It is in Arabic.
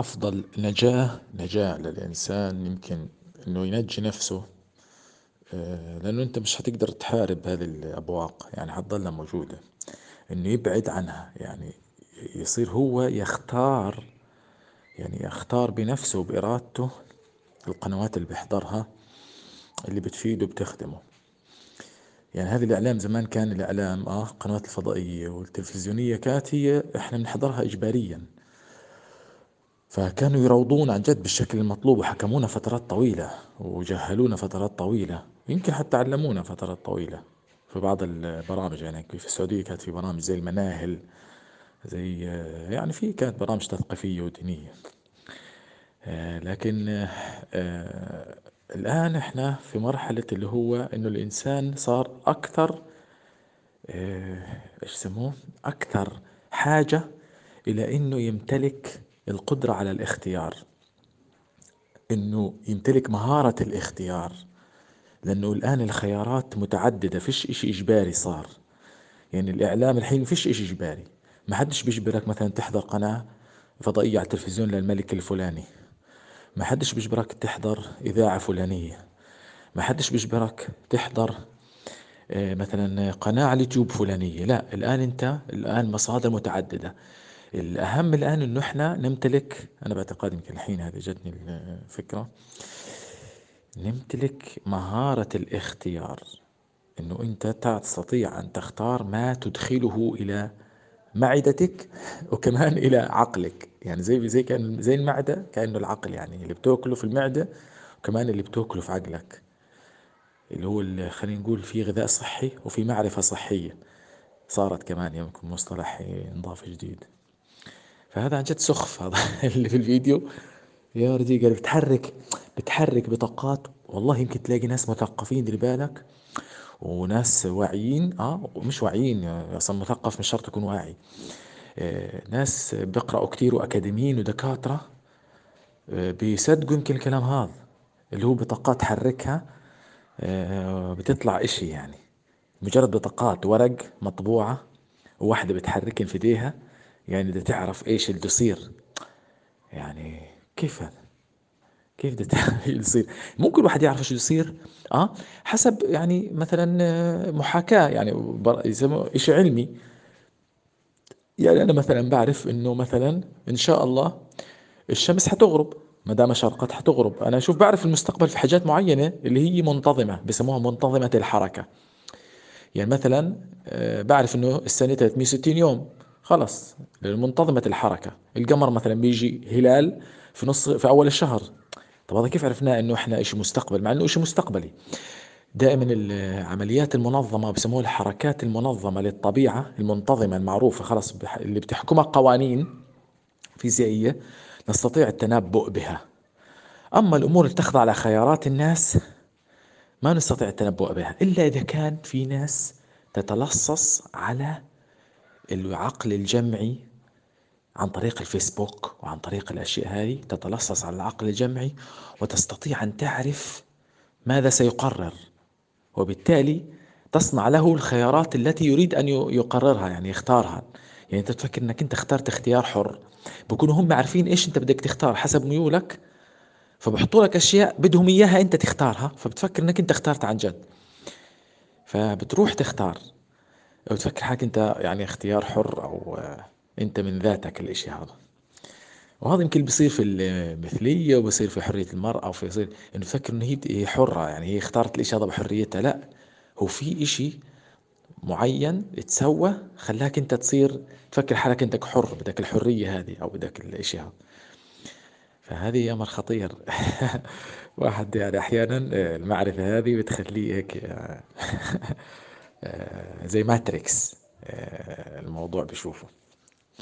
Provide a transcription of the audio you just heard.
أفضل نجاة نجاة للإنسان يمكن إنه ينجي نفسه آه، لأنه أنت مش حتقدر تحارب هذه الأبواق يعني حتضلها موجودة. إنه يبعد عنها يعني يصير هو يختار يعني يختار بنفسه وبإرادته القنوات اللي بيحضرها اللي بتفيده وبتخدمه. يعني هذه الإعلام زمان كان الإعلام آه القنوات الفضائية والتلفزيونية كانت هي إحنا بنحضرها إجباريا. فكانوا يروضون عن جد بالشكل المطلوب وحكمونا فترات طويلة وجهلونا فترات طويلة يمكن حتى علمونا فترات طويلة. في بعض البرامج يعني في السعودية كانت في برامج زي المناهل زي يعني في كانت برامج تثقيفية ودينية. لكن الآن إحنا في مرحلة اللي هو إنه الإنسان صار أكثر إيش يسموه؟ أكثر حاجة إلى إنه يمتلك القدرة على الاختيار. إنه يمتلك مهارة الاختيار. لأنه الآن الخيارات متعددة فيش إشي إجباري صار. يعني الإعلام الحين فيش إشي إجباري. ما حدش بيجبرك مثلا تحضر قناة فضائية على التلفزيون للملك الفلاني. ما حدش بيجبرك تحضر إذاعة فلانية. ما حدش بيجبرك تحضر آه، مثلا قناة على اليوتيوب فلانية. لا الآن أنت الآن مصادر متعددة. الأهم الآن إنه إحنا نمتلك أنا باعتقادي يمكن الحين هذه جتني الفكرة نمتلك مهارة الاختيار. إنه أنت تستطيع أن تختار ما تدخله إلى معدتك وكمان إلى عقلك. يعني زي زي كان زي المعدة كأنه العقل يعني اللي بتأكله في المعدة وكمان اللي بتأكله في عقلك. اللي هو اللي خلينا نقول في غذاء صحي وفي معرفة صحية. صارت كمان يمكن مصطلح انضاف جديد. فهذا عن جد سخف هذا اللي في الفيديو. يا رجال بتحرك بتحرك بطاقات. والله يمكن تلاقي ناس مثقفين دير بالك. وناس واعيين آه مش واعيين أصلا مثقف مش شرط يكون واعي. آه ناس بيقرأوا كتير وأكاديميين ودكاترة. آه بيصدقوا يمكن الكلام هذا اللي هو بطاقات تحركها. آه بتطلع إشي يعني مجرد بطاقات ورق مطبوعة وواحدة بتحركن في إيديها. يعني بدها تعرف إيش اللي يصير. يعني كيف هذا؟ كيف بدها يصير؟ ممكن الواحد يعرف إيش يصير آه؟ حسب يعني مثلا آه، محاكاة يعني يسموه اشي علمي. يعني أنا مثلا بعرف إنه مثلا إن شاء الله الشمس حتغرب ما دام شرقت حتغرب. أنا أشوف بعرف المستقبل في حاجات معينة اللي هي منتظمة بسموها منتظمة الحركة. يعني مثلا آه، بعرف إنه السنة 360 يوم. خلص منتظمة الحركة. القمر مثلا بيجي هلال في نص في أول الشهر. طب هذا كيف عرفنا إنه إحنا إشي مستقبل؟ مع إنه إشي مستقبلي. دائما العمليات المنظمة بسموها الحركات المنظمة للطبيعة المنتظمة المعروفة خلاص اللي بتحكمها قوانين فيزيائية نستطيع التنبؤ بها. أما الأمور اللي تخضع لخيارات الناس ما نستطيع التنبؤ بها إلا إذا كان في ناس تتلصص على العقل الجمعي عن طريق الفيسبوك وعن طريق الأشياء هذه تتلصص على العقل الجمعي وتستطيع أن تعرف ماذا سيقرر. وبالتالي تصنع له الخيارات التي يريد أن يقررها يعني يختارها. يعني أنت تفكر أنك أنت اخترت اختيار حر. بكونوا هم عارفين إيش أنت بدك تختار حسب ميولك فبحطوا لك أشياء بدهم إياها أنت تختارها فبتفكر أنك أنت اخترت عن جد. فبتروح تختار. بتفكر حالك انت يعني اختيار حر أو انت من ذاتك الاشي هذا. وهذا يمكن بيصير في المثلية وبصير في حرية المرأة وفي يصير إنه تفكر إنه هي حرة يعني هي اختارت الإشي هذا بحريتها. لا هو في إشي معين تسوى خلاك انت تصير تفكر حالك انك حر بدك الحرية هذه أو بدك الإشي هذا. فهذه أمر خطير واحد يعني أحيانا المعرفة هذه بتخليه هيك زي ماتريكس الموضوع بشوفه